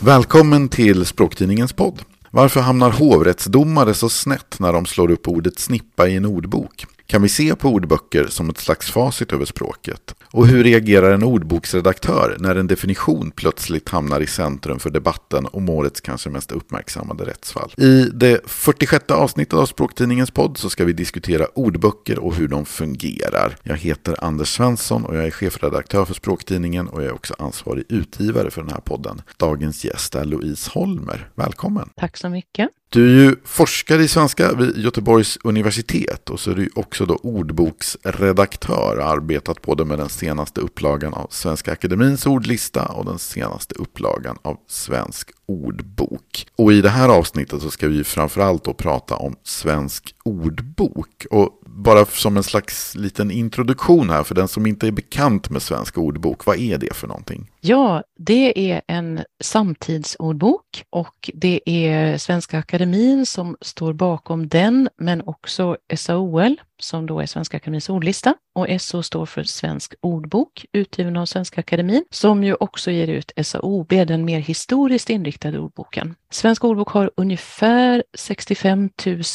Välkommen till Språktidningens podd. Varför hamnar hovrättsdomare så snett när de slår upp ordet snippa i en ordbok? Kan vi se på ordböcker som ett slags facit över språket? Och hur reagerar en ordboksredaktör när en definition plötsligt hamnar i centrum för debatten om årets kanske mest uppmärksammade rättsfall? I det 46 avsnittet av Språktidningens podd så ska vi diskutera ordböcker och hur de fungerar. Jag heter Anders Svensson och jag är chefredaktör för Språktidningen och jag är också ansvarig utgivare för den här podden. Dagens gäst är Louise Holmer. Välkommen! Tack så mycket! Du är ju forskare i svenska vid Göteborgs universitet och så är du också då ordboksredaktör. Arbetat både med den senaste upplagan av Svenska Akademins ordlista och den senaste upplagan av Svensk ordbok. Och i det här avsnittet så ska vi framförallt då prata om Svensk ordbok. Och bara som en slags liten introduktion här för den som inte är bekant med Svensk ordbok, vad är det för någonting? Ja, det är en samtidsordbok och det är Svenska Akademin som står bakom den, men också SAOL som då är Svenska Akademins ordlista och SO står för Svensk ordbok utgiven av Svenska Akademin som ju också ger ut SAOB, den mer historiskt inriktade ordboken. Svensk ordbok har ungefär 65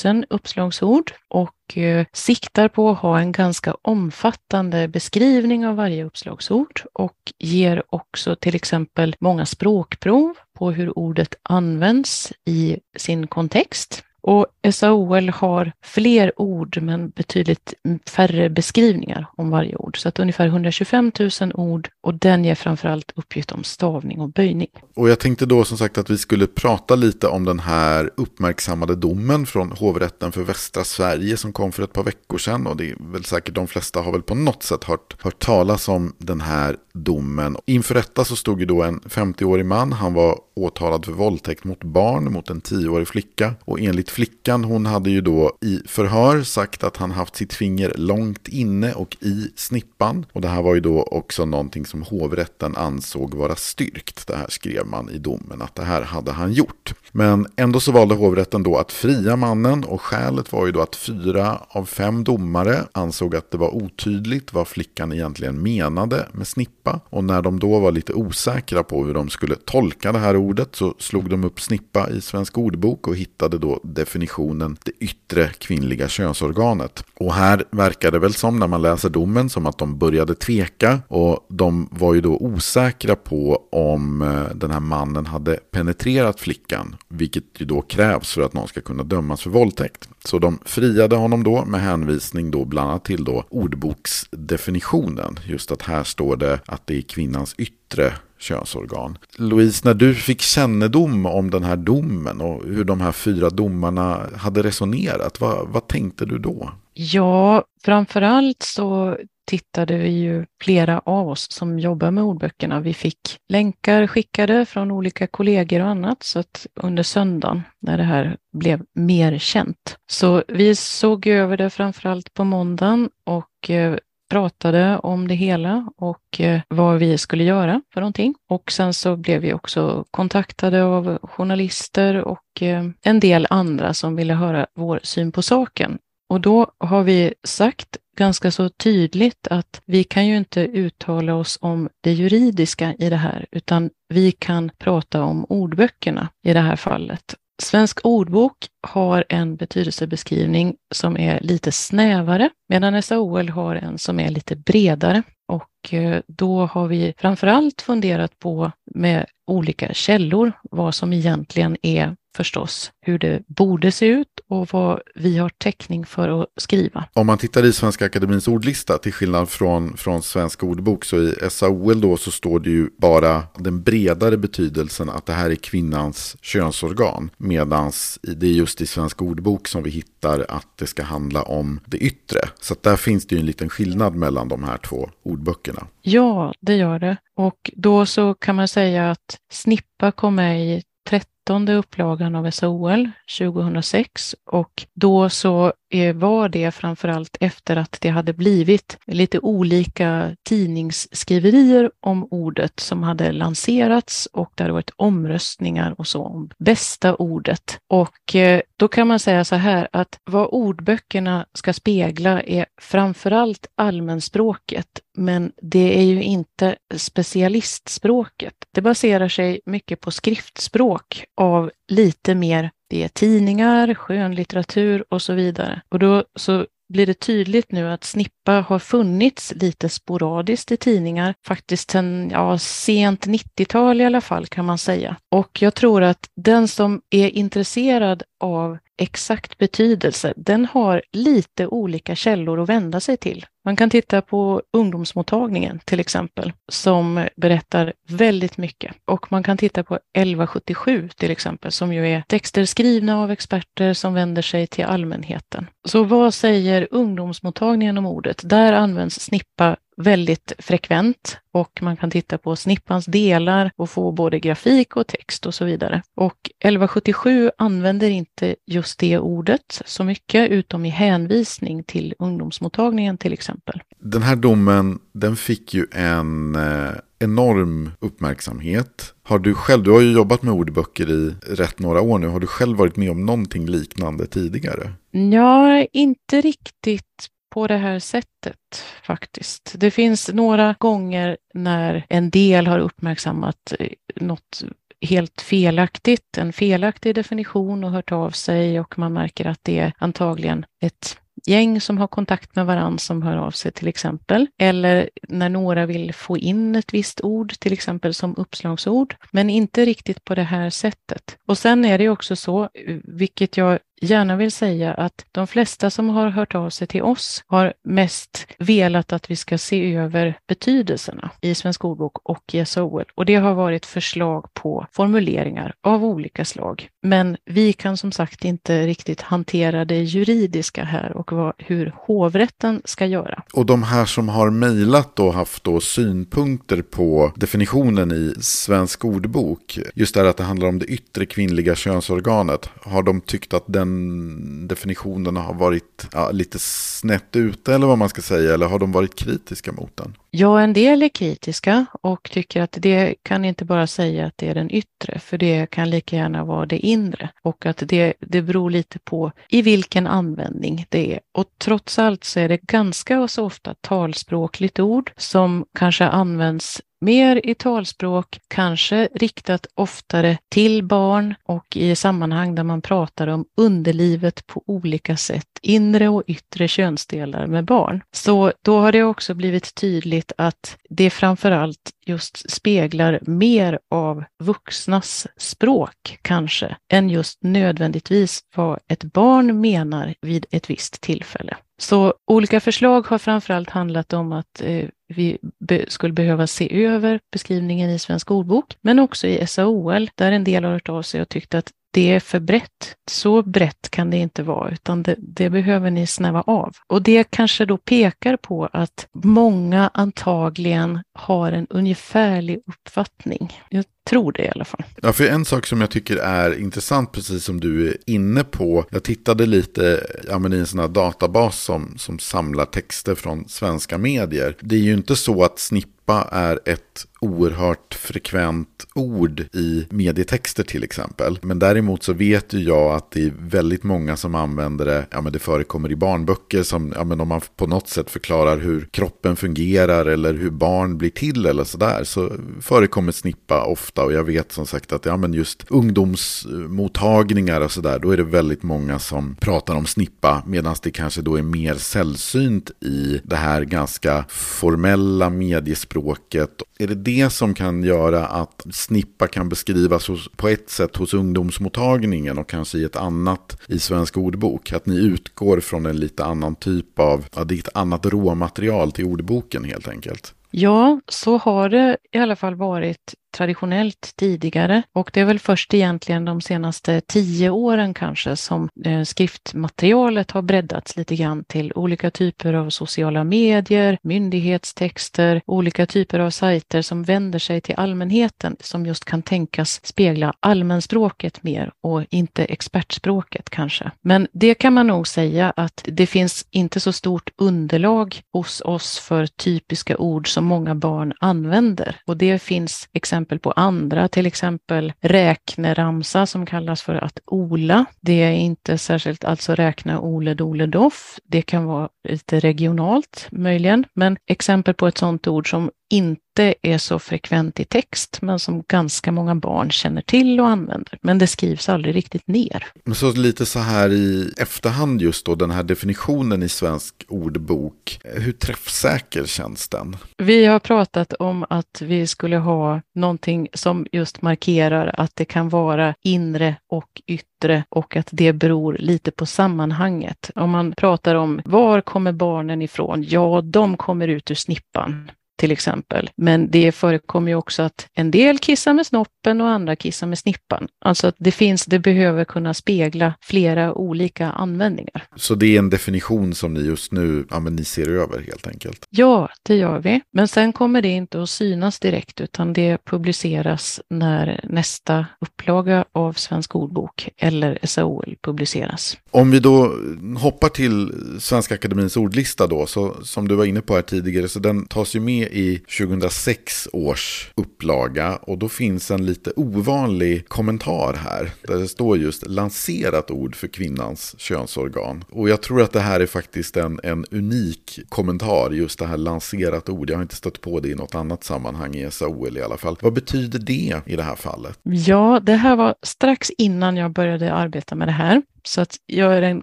000 uppslagsord och eh, siktar på att ha en ganska omfattande beskrivning av varje uppslagsord och ger också till exempel många språkprov på hur ordet används i sin kontext. Och SAOL har fler ord men betydligt färre beskrivningar om varje ord. Så att ungefär 125 000 ord och den ger framförallt uppgift om stavning och böjning. Och jag tänkte då som sagt att vi skulle prata lite om den här uppmärksammade domen från hovrätten för västra Sverige som kom för ett par veckor sedan. Och det är väl säkert de flesta har väl på något sätt hört, hört talas om den här domen. Inför rätta så stod ju då en 50-årig man. Han var åtalad för våldtäkt mot barn mot en tioårig flicka. Och enligt flickan, hon hade ju då i förhör sagt att han haft sitt finger långt inne och i snippan. Och det här var ju då också någonting som hovrätten ansåg vara styrkt. Det här skrev man i domen att det här hade han gjort. Men ändå så valde hovrätten då att fria mannen och skälet var ju då att fyra av fem domare ansåg att det var otydligt vad flickan egentligen menade med snippa. Och när de då var lite osäkra på hur de skulle tolka det här ordet så slog de upp snippa i Svensk ordbok och hittade då definitionen det yttre kvinnliga könsorganet. Och här verkar det väl som när man läser domen som att de började tveka och de var ju då osäkra på om eh, den här mannen hade penetrerat flickan, vilket ju då krävs för att någon ska kunna dömas för våldtäkt. Så de friade honom då med hänvisning då bland annat till då ordboksdefinitionen. Just att här står det att det är kvinnans yttre könsorgan. Louise, när du fick kännedom om den här domen och hur de här fyra domarna hade resonerat, vad, vad tänkte du då? Ja, framförallt så tittade vi ju flera av oss som jobbar med ordböckerna. Vi fick länkar skickade från olika kollegor och annat så att under söndagen när det här blev mer känt. Så vi såg över det framförallt på måndagen och eh, pratade om det hela och eh, vad vi skulle göra för någonting. Och sen så blev vi också kontaktade av journalister och eh, en del andra som ville höra vår syn på saken. Och då har vi sagt ganska så tydligt att vi kan ju inte uttala oss om det juridiska i det här, utan vi kan prata om ordböckerna i det här fallet. Svensk ordbok har en betydelsebeskrivning som är lite snävare, medan SAOL har en som är lite bredare. Och och eh, då har vi framförallt funderat på med olika källor vad som egentligen är förstås hur det borde se ut och vad vi har täckning för att skriva. Om man tittar i Svenska Akademins ordlista till skillnad från, från Svensk ordbok så i SAOL då så står det ju bara den bredare betydelsen att det här är kvinnans könsorgan. Medan det är just i Svensk ordbok som vi hittar att det ska handla om det yttre. Så där finns det ju en liten skillnad mellan de här två ordböckerna. Ja, det gör det. Och då så kan man säga att snippa kom med i 13 upplagan av SOL 2006 och då så var det framförallt efter att det hade blivit lite olika tidningsskriverier om ordet som hade lanserats och det hade varit omröstningar och så om bästa ordet. Och eh, då kan man säga så här att vad ordböckerna ska spegla är framförallt allmänspråket men det är ju inte specialistspråket. Det baserar sig mycket på skriftspråk av lite mer det är tidningar, skönlitteratur och så vidare. Och då så blir det tydligt nu att snippa har funnits lite sporadiskt i tidningar, faktiskt sedan ja, sent 90-tal i alla fall kan man säga. Och jag tror att den som är intresserad av exakt betydelse, den har lite olika källor att vända sig till. Man kan titta på ungdomsmottagningen till exempel, som berättar väldigt mycket. Och man kan titta på 1177 till exempel, som ju är texter skrivna av experter som vänder sig till allmänheten. Så vad säger ungdomsmottagningen om ordet? Där används snippa väldigt frekvent och man kan titta på snippans delar och få både grafik och text och så vidare. Och 1177 använder inte just det ordet så mycket utom i hänvisning till ungdomsmottagningen till exempel. Den här domen den fick ju en eh, enorm uppmärksamhet. Har du själv, du har ju jobbat med ordböcker i rätt några år nu, har du själv varit med om någonting liknande tidigare? Ja, inte riktigt på det här sättet faktiskt. Det finns några gånger när en del har uppmärksammat eh, något helt felaktigt, en felaktig definition och hört av sig och man märker att det är antagligen ett gäng som har kontakt med varandra som hör av sig till exempel. Eller när några vill få in ett visst ord, till exempel som uppslagsord, men inte riktigt på det här sättet. Och sen är det också så, eh, vilket jag gärna vill säga att de flesta som har hört av sig till oss har mest velat att vi ska se över betydelserna i Svensk ordbok och i SOL. Och det har varit förslag på formuleringar av olika slag. Men vi kan som sagt inte riktigt hantera det juridiska här och vad, hur hovrätten ska göra. Och de här som har mejlat och haft då synpunkter på definitionen i Svensk ordbok, just det här att det handlar om det yttre kvinnliga könsorganet, har de tyckt att den definitionen har varit ja, lite snett ute eller vad man ska säga, eller har de varit kritiska mot den? Ja, en del är kritiska och tycker att det kan inte bara säga att det är den yttre, för det kan lika gärna vara det inre och att det, det beror lite på i vilken användning det är. Och trots allt så är det ganska så ofta talspråkligt ord som kanske används mer i talspråk, kanske riktat oftare till barn och i sammanhang där man pratar om underlivet på olika sätt, inre och yttre könsdelar med barn. Så då har det också blivit tydligt att det framförallt just speglar mer av vuxnas språk kanske, än just nödvändigtvis vad ett barn menar vid ett visst tillfälle. Så olika förslag har framförallt handlat om att eh, vi be skulle behöva se över beskrivningen i Svensk ordbok, men också i SAOL, där en del har hört av sig och tyckt att det är för brett. Så brett kan det inte vara, utan det, det, behöver ni snäva av. Och det kanske då pekar på att många antagligen har en ungefärlig uppfattning. Jag tror det i alla fall. Ja, för en sak som jag tycker är intressant, precis som du är inne på. Jag tittade lite ja, i en sån här databas som, som samlar texter från svenska medier. Det är ju inte så att snippa är ett oerhört frekvent ord i medietexter till exempel. Men däremot så vet ju jag att det är väldigt många som använder det, ja men det förekommer i barnböcker som, ja men om man på något sätt förklarar hur kroppen fungerar eller hur barn blir till eller sådär så förekommer snippa ofta och jag vet som sagt att ja men just ungdomsmottagningar och sådär då är det väldigt många som pratar om snippa medan det kanske då är mer sällsynt i det här ganska formella mediespråket. Är det det som kan göra att snippa kan beskrivas hos, på ett sätt hos ungdomsmottagningen och kanske i ett annat i Svensk ordbok. Att ni utgår från en lite annan typ av, ja, det är ett annat råmaterial till ordboken helt enkelt. Ja, så har det i alla fall varit traditionellt tidigare och det är väl först egentligen de senaste tio åren kanske som eh, skriftmaterialet har breddats lite grann till olika typer av sociala medier, myndighetstexter, olika typer av sajter som vänder sig till allmänheten som just kan tänkas spegla allmänspråket mer och inte expertspråket kanske. Men det kan man nog säga att det finns inte så stort underlag hos oss för typiska ord som många barn använder och det finns exempel exempel på andra, till exempel räkneramsa som kallas för att ola. Det är inte särskilt alltså räkna ole dole doff. Det kan vara lite regionalt möjligen, men exempel på ett sådant ord som inte är så frekvent i text, men som ganska många barn känner till och använder. Men det skrivs aldrig riktigt ner. Så lite så här i efterhand just då, den här definitionen i svensk ordbok, hur träffsäker känns den? Vi har pratat om att vi skulle ha någonting som just markerar att det kan vara inre och yttre och att det beror lite på sammanhanget. Om man pratar om var kommer barnen ifrån? Ja, de kommer ut ur snippan till exempel. Men det förekommer ju också att en del kissar med snoppen och andra kissar med snippan. Alltså att det finns, det behöver kunna spegla flera olika användningar. Så det är en definition som ni just nu, ja men ni ser över helt enkelt? Ja, det gör vi. Men sen kommer det inte att synas direkt utan det publiceras när nästa upplaga av Svensk ordbok eller SAOL publiceras. Om vi då hoppar till Svenska Akademins ordlista då, så som du var inne på här tidigare, så den tas ju med i 2006 års upplaga och då finns en lite ovanlig kommentar här. Där det står just lanserat ord för kvinnans könsorgan. Och jag tror att det här är faktiskt en, en unik kommentar, just det här lanserat ord. Jag har inte stött på det i något annat sammanhang i SAOL i alla fall. Vad betyder det i det här fallet? Ja, det här var strax innan jag började arbeta med det här. Så att jag är en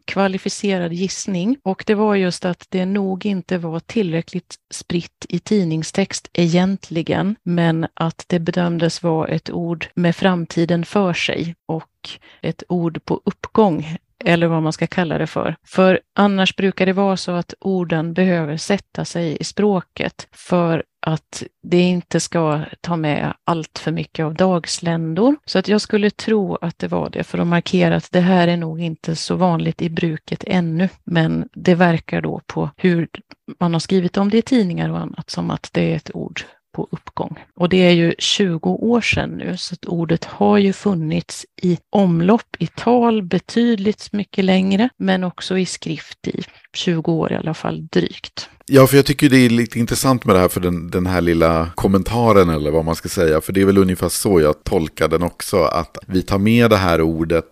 kvalificerad gissning och det var just att det nog inte var tillräckligt spritt i tidningstext egentligen, men att det bedömdes vara ett ord med framtiden för sig och ett ord på uppgång eller vad man ska kalla det för. För annars brukar det vara så att orden behöver sätta sig i språket för att det inte ska ta med allt för mycket av dagsländor. Så att jag skulle tro att det var det för att markera att det här är nog inte så vanligt i bruket ännu. Men det verkar då på hur man har skrivit om det i tidningar och annat som att det är ett ord på uppgång. Och det är ju 20 år sedan nu, så att ordet har ju funnits i omlopp i tal betydligt mycket längre, men också i skrift i 20 år i alla fall drygt. Ja, för jag tycker det är lite intressant med det här för den, den här lilla kommentaren eller vad man ska säga. För det är väl ungefär så jag tolkar den också. Att vi tar med det här ordet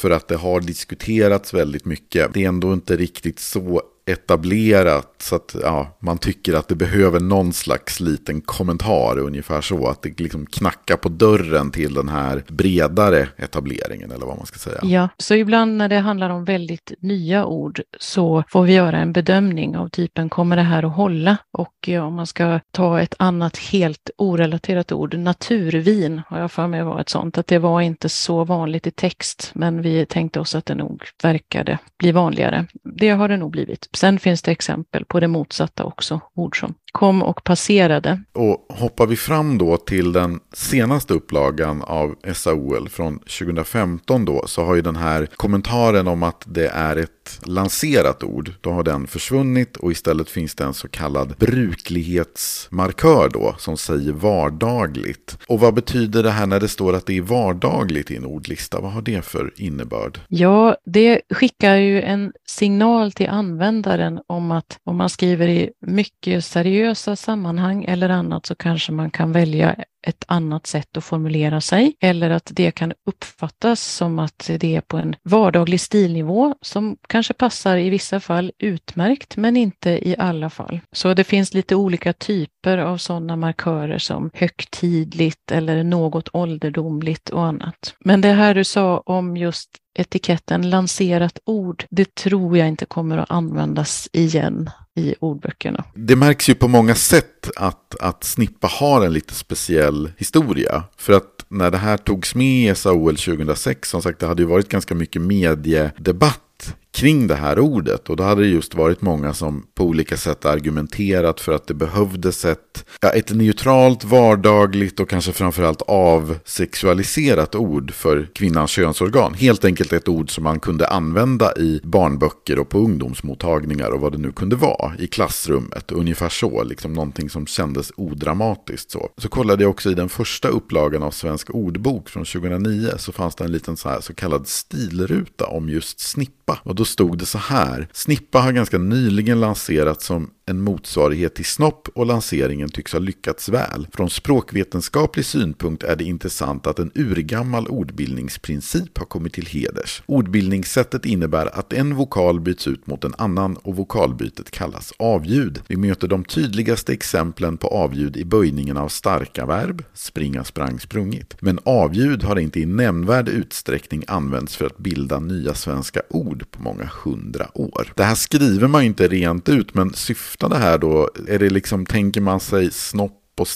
för att det har diskuterats väldigt mycket. Det är ändå inte riktigt så etablerat så att ja, man tycker att det behöver någon slags liten kommentar ungefär så att det liksom knackar på dörren till den här bredare etableringen eller vad man ska säga. Ja, så ibland när det handlar om väldigt nya ord så får vi göra en bedömning av typen kommer det här att hålla? Och ja, om man ska ta ett annat helt orelaterat ord, naturvin har jag för mig var ett sånt, att det var inte så vanligt i text men vi tänkte oss att det nog verkade bli vanligare. Det har det nog blivit. Sen finns det exempel på det motsatta också, ord som kom och passerade. Och hoppar vi fram då till den senaste upplagan av SAOL från 2015 då så har ju den här kommentaren om att det är ett lanserat ord, då har den försvunnit och istället finns det en så kallad bruklighetsmarkör då som säger vardagligt. Och vad betyder det här när det står att det är vardagligt i en ordlista? Vad har det för innebörd? Ja, det skickar ju en signal till användaren om att om man skriver i mycket seriösa sammanhang eller annat så kanske man kan välja ett annat sätt att formulera sig eller att det kan uppfattas som att det är på en vardaglig stilnivå som kanske passar i vissa fall utmärkt men inte i alla fall. Så det finns lite olika typer av sådana markörer som högtidligt eller något ålderdomligt och annat. Men det här du sa om just etiketten lanserat ord, det tror jag inte kommer att användas igen i ordböckerna. Det märks ju på många sätt att, att Snippa har en lite speciell historia. För att när det här togs med i SAOL 2006, som sagt det hade ju varit ganska mycket mediedebatt kring det här ordet. Och då hade det just varit många som på olika sätt argumenterat för att det behövdes ett, ja, ett neutralt, vardagligt och kanske framförallt avsexualiserat ord för kvinnans könsorgan. Helt enkelt ett ord som man kunde använda i barnböcker och på ungdomsmottagningar och vad det nu kunde vara i klassrummet. Ungefär så, liksom någonting som kändes odramatiskt så. Så kollade jag också i den första upplagan av Svensk ordbok från 2009 så fanns det en liten så, här, så kallad stilruta om just snippa. Och då stod det så här. Snippa har ganska nyligen lanserats som en motsvarighet till snopp och lanseringen tycks ha lyckats väl. Från språkvetenskaplig synpunkt är det intressant att en urgammal ordbildningsprincip har kommit till heders. Ordbildningssättet innebär att en vokal byts ut mot en annan och vokalbytet kallas avljud. Vi möter de tydligaste exemplen på avljud i böjningen av starka verb, springa, sprang, sprungit. Men avljud har inte i nämnvärd utsträckning använts för att bilda nya svenska ord på många hundra år. Det här skriver man ju inte rent ut, men syftar det här då, är det liksom, tänker man sig snopp och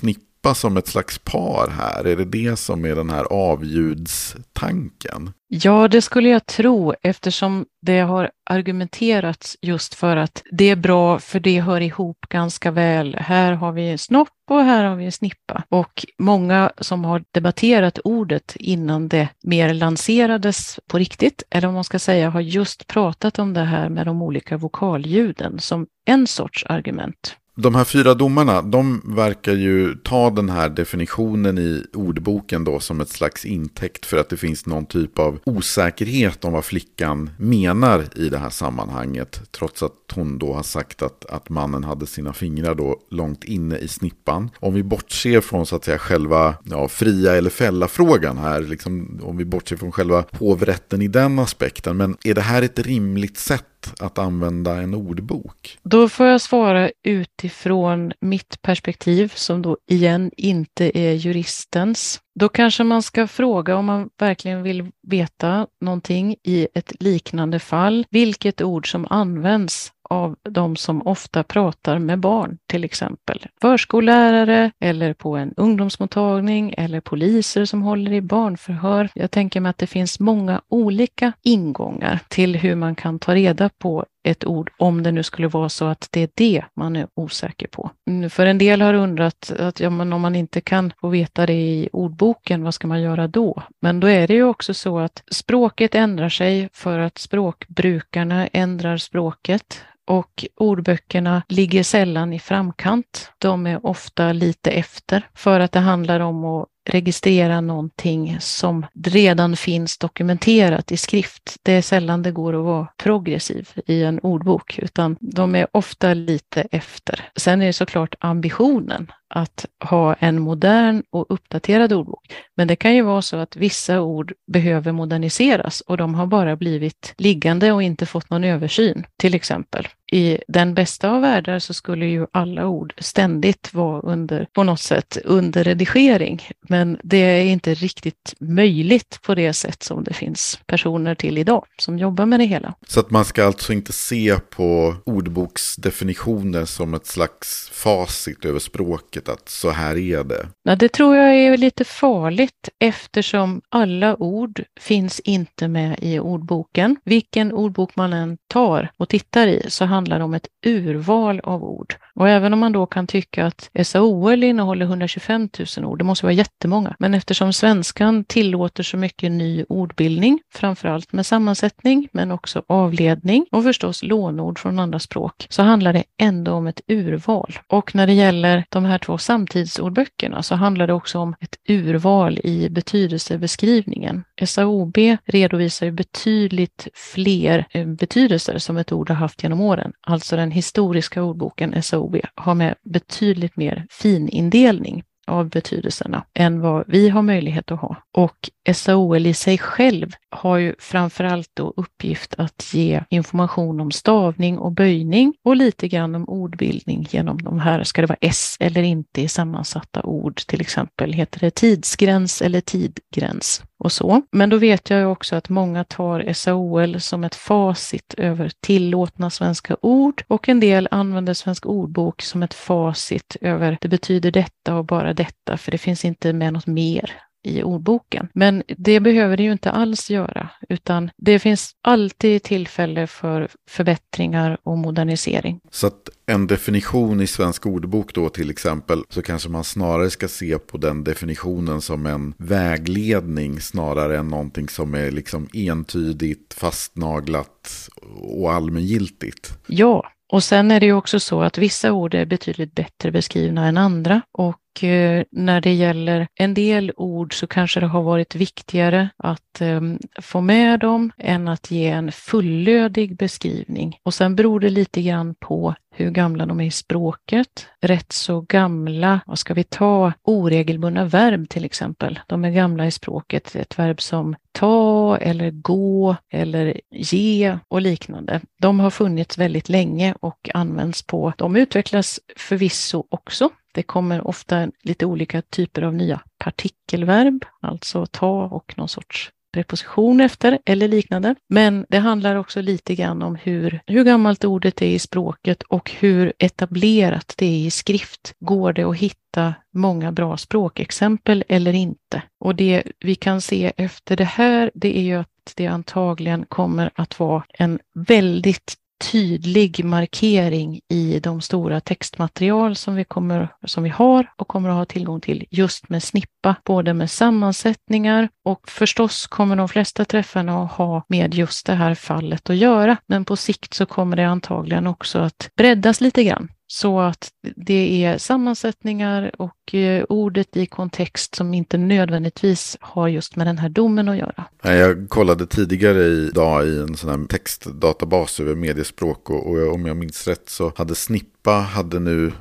snippa som ett slags par här? Är det det som är den här avljudstanken? Ja, det skulle jag tro eftersom det har argumenterats just för att det är bra för det hör ihop ganska väl. Här har vi snopp och här har vi snippa. Och många som har debatterat ordet innan det mer lanserades på riktigt, eller om man ska säga har just pratat om det här med de olika vokalljuden som en sorts argument. De här fyra domarna, de verkar ju ta den här definitionen i ordboken då som ett slags intäkt för att det finns någon typ av osäkerhet om vad flickan menar i det här sammanhanget. Trots att hon då har sagt att, att mannen hade sina fingrar då långt inne i snippan. Om vi bortser från så att säga själva ja, fria eller fälla frågan här, liksom, om vi bortser från själva hovrätten i den aspekten. Men är det här ett rimligt sätt att använda en ordbok? Då får jag svara utifrån mitt perspektiv som då igen inte är juristens. Då kanske man ska fråga om man verkligen vill veta någonting i ett liknande fall, vilket ord som används av de som ofta pratar med barn, till exempel förskollärare eller på en ungdomsmottagning eller poliser som håller i barnförhör. Jag tänker mig att det finns många olika ingångar till hur man kan ta reda på ett ord om det nu skulle vara så att det är det man är osäker på. Mm, för en del har undrat att ja, men om man inte kan få veta det i ordboken, vad ska man göra då? Men då är det ju också så att språket ändrar sig för att språkbrukarna ändrar språket och ordböckerna ligger sällan i framkant. De är ofta lite efter för att det handlar om att registrera någonting som redan finns dokumenterat i skrift. Det är sällan det går att vara progressiv i en ordbok, utan de är ofta lite efter. Sen är det såklart ambitionen att ha en modern och uppdaterad ordbok. Men det kan ju vara så att vissa ord behöver moderniseras och de har bara blivit liggande och inte fått någon översyn, till exempel. I den bästa av världar så skulle ju alla ord ständigt vara under, på något sätt, under redigering. Men det är inte riktigt möjligt på det sätt som det finns personer till idag som jobbar med det hela. Så att man ska alltså inte se på ordboksdefinitioner som ett slags facit över språket, att så här är det? Ja, det tror jag är lite farligt eftersom alla ord finns inte med i ordboken. Vilken ordbok man än tar och tittar i så handlar det om ett urval av ord. Och även om man då kan tycka att SAOL innehåller 125 000 ord, det måste vara jättemånga, men eftersom svenskan tillåter så mycket ny ordbildning, framförallt med sammansättning, men också avledning och förstås lånord från andra språk, så handlar det ändå om ett urval. Och när det gäller de här två samtidsordböckerna så handlar det också om ett urval i betydelsebeskrivningen. SAOB redovisar betydligt fler eh, betydelser som ett ord har haft genom åren, alltså den historiska ordboken SAOB har med betydligt mer finindelning av betydelserna än vad vi har möjlighet att ha. Och SAOL i sig själv har ju framförallt då uppgift att ge information om stavning och böjning och lite grann om ordbildning genom de här, ska det vara S eller inte i sammansatta ord, till exempel. Heter det tidsgräns eller tidgräns? Och så. Men då vet jag ju också att många tar SAOL som ett facit över tillåtna svenska ord och en del använder Svensk ordbok som ett facit över det betyder detta och bara detta, för det finns inte med något mer i ordboken. Men det behöver det ju inte alls göra, utan det finns alltid tillfälle för förbättringar och modernisering. Så att en definition i svensk ordbok då till exempel, så kanske man snarare ska se på den definitionen som en vägledning snarare än någonting som är liksom entydigt, fastnaglat och allmängiltigt. Ja, och sen är det ju också så att vissa ord är betydligt bättre beskrivna än andra och och eh, när det gäller en del ord så kanske det har varit viktigare att ehm, få med dem än att ge en fullödig beskrivning. Och sen beror det lite grann på hur gamla de är i språket. Rätt så gamla, vad ska vi ta, oregelbundna verb till exempel. De är gamla i språket. Ett verb som ta eller gå eller ge och liknande. De har funnits väldigt länge och används på, de utvecklas förvisso också. Det kommer ofta lite olika typer av nya partikelverb, alltså ta och någon sorts preposition efter eller liknande. Men det handlar också lite grann om hur, hur gammalt ordet är i språket och hur etablerat det är i skrift. Går det att hitta många bra språkexempel eller inte? Och det vi kan se efter det här, det är ju att det antagligen kommer att vara en väldigt tydlig markering i de stora textmaterial som vi, kommer, som vi har och kommer att ha tillgång till just med snippa, både med sammansättningar och förstås kommer de flesta träffarna att ha med just det här fallet att göra. Men på sikt så kommer det antagligen också att breddas lite grann så att det är sammansättningar och eh, ordet i kontext som inte nödvändigtvis har just med den här domen att göra. Jag kollade tidigare idag i en sån här textdatabas över mediespråk och, och om jag minns rätt så hade Snippa hade nu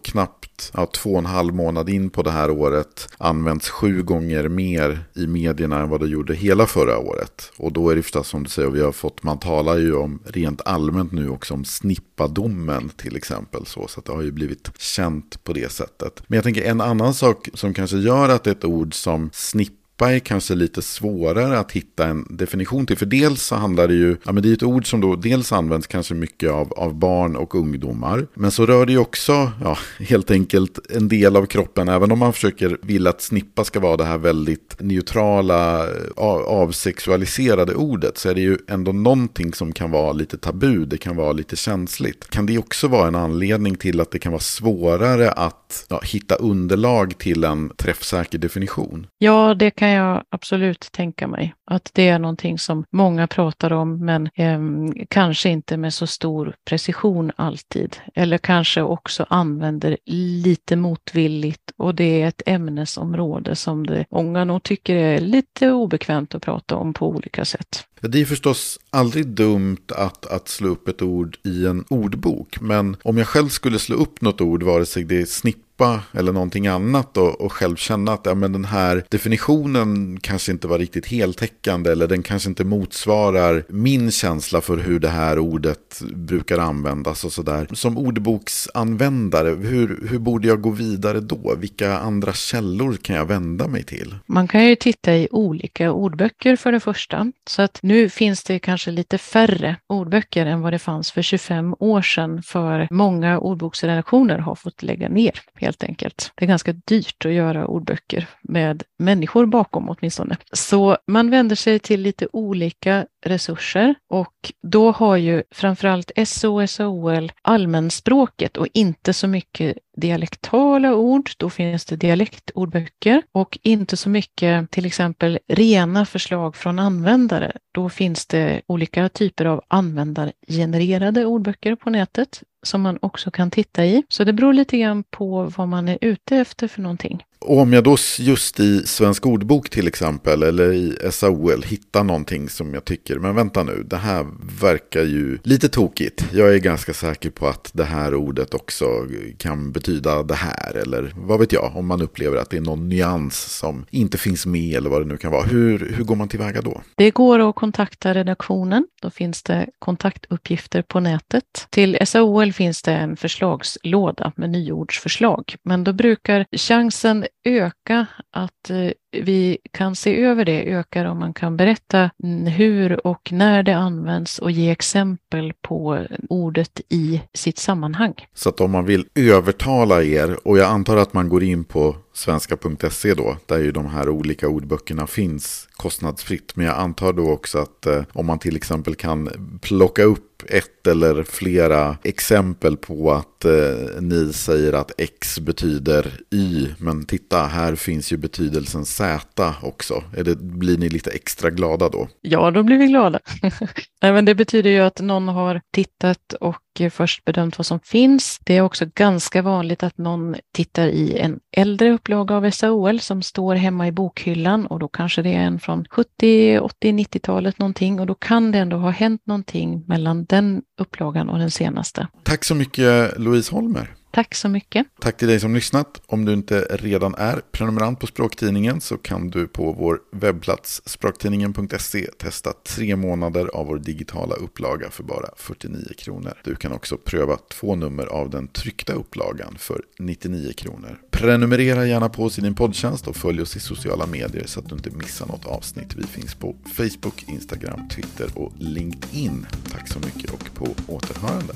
ja, två och en halv månad in på det här året använts sju gånger mer i medierna än vad det gjorde hela förra året. Och då är det förstås som du säger, vi har fått, man talar ju om rent allmänt nu också om snippadomen till exempel. Så, så det har ju blivit känt på det sättet. Men jag tänker en annan sak som kanske gör att ett ord som snippa är kanske lite svårare att hitta en definition till. För dels så handlar det ju, ja men det är ett ord som då dels används kanske mycket av, av barn och ungdomar. Men så rör det ju också, ja, helt enkelt en del av kroppen. Även om man försöker vill att snippa ska vara det här väldigt neutrala, avsexualiserade ordet. Så är det ju ändå någonting som kan vara lite tabu, det kan vara lite känsligt. Kan det också vara en anledning till att det kan vara svårare att ja, hitta underlag till en träffsäker definition? Ja, det kan kan jag absolut tänka mig. Att det är någonting som många pratar om men eh, kanske inte med så stor precision alltid. Eller kanske också använder lite motvilligt och det är ett ämnesområde som det många nog tycker är lite obekvämt att prata om på olika sätt. Det är förstås aldrig dumt att, att slå upp ett ord i en ordbok. Men om jag själv skulle slå upp något ord, vare sig det är soppa eller någonting annat och, och själv känna att ja, men den här definitionen kanske inte var riktigt heltäckande eller den kanske inte motsvarar min känsla för hur det här ordet brukar användas och sådär. Som ordboksanvändare, hur, hur borde jag gå vidare då? Vilka andra källor kan jag vända mig till? Man kan ju titta i olika ordböcker för det första. Så att nu finns det kanske lite färre ordböcker än vad det fanns för 25 år sedan för många ordboksredaktioner har fått lägga ner helt enkelt. Det är ganska dyrt att göra ordböcker med människor bakom åtminstone. Så man vänder sig till lite olika resurser och då har ju framförallt SO, SOL allmänspråket och inte så mycket dialektala ord, då finns det dialektordböcker och inte så mycket till exempel rena förslag från användare. Då finns det olika typer av användargenererade ordböcker på nätet som man också kan titta i. Så det beror lite grann på vad man är ute efter för någonting. Och om jag då just i Svensk ordbok till exempel eller i SAOL hittar någonting som jag tycker, men vänta nu, det här verkar ju lite tokigt. Jag är ganska säker på att det här ordet också kan betyda det här eller vad vet jag, om man upplever att det är någon nyans som inte finns med eller vad det nu kan vara. Hur, hur går man tillväga då? Det går att kontakta redaktionen. Då finns det kontaktuppgifter på nätet. Till SAOL finns det en förslagslåda med nyordsförslag, men då brukar chansen öka att eh, vi kan se över det ökar om man kan berätta hur och när det används och ge exempel på ordet i sitt sammanhang. Så att om man vill övertala er, och jag antar att man går in på svenska.se då, där ju de här olika ordböckerna finns kostnadsfritt. Men jag antar då också att eh, om man till exempel kan plocka upp ett eller flera exempel på att eh, ni säger att X betyder Y, men titta, här finns ju betydelsen Z Z också? Det, blir ni lite extra glada då? Ja, då blir vi glada. Nej, men det betyder ju att någon har tittat och först bedömt vad som finns. Det är också ganska vanligt att någon tittar i en äldre upplaga av SAOL som står hemma i bokhyllan och då kanske det är en från 70, 80, 90-talet någonting och då kan det ändå ha hänt någonting mellan den upplagan och den senaste. Tack så mycket Louise Holmer. Tack så mycket. Tack till dig som lyssnat. Om du inte redan är prenumerant på Språktidningen så kan du på vår webbplats språktidningen.se testa tre månader av vår digitala upplaga för bara 49 kronor. Du kan också pröva två nummer av den tryckta upplagan för 99 kronor. Prenumerera gärna på oss i din poddtjänst och följ oss i sociala medier så att du inte missar något avsnitt. Vi finns på Facebook, Instagram, Twitter och LinkedIn. Tack så mycket och på återhörande.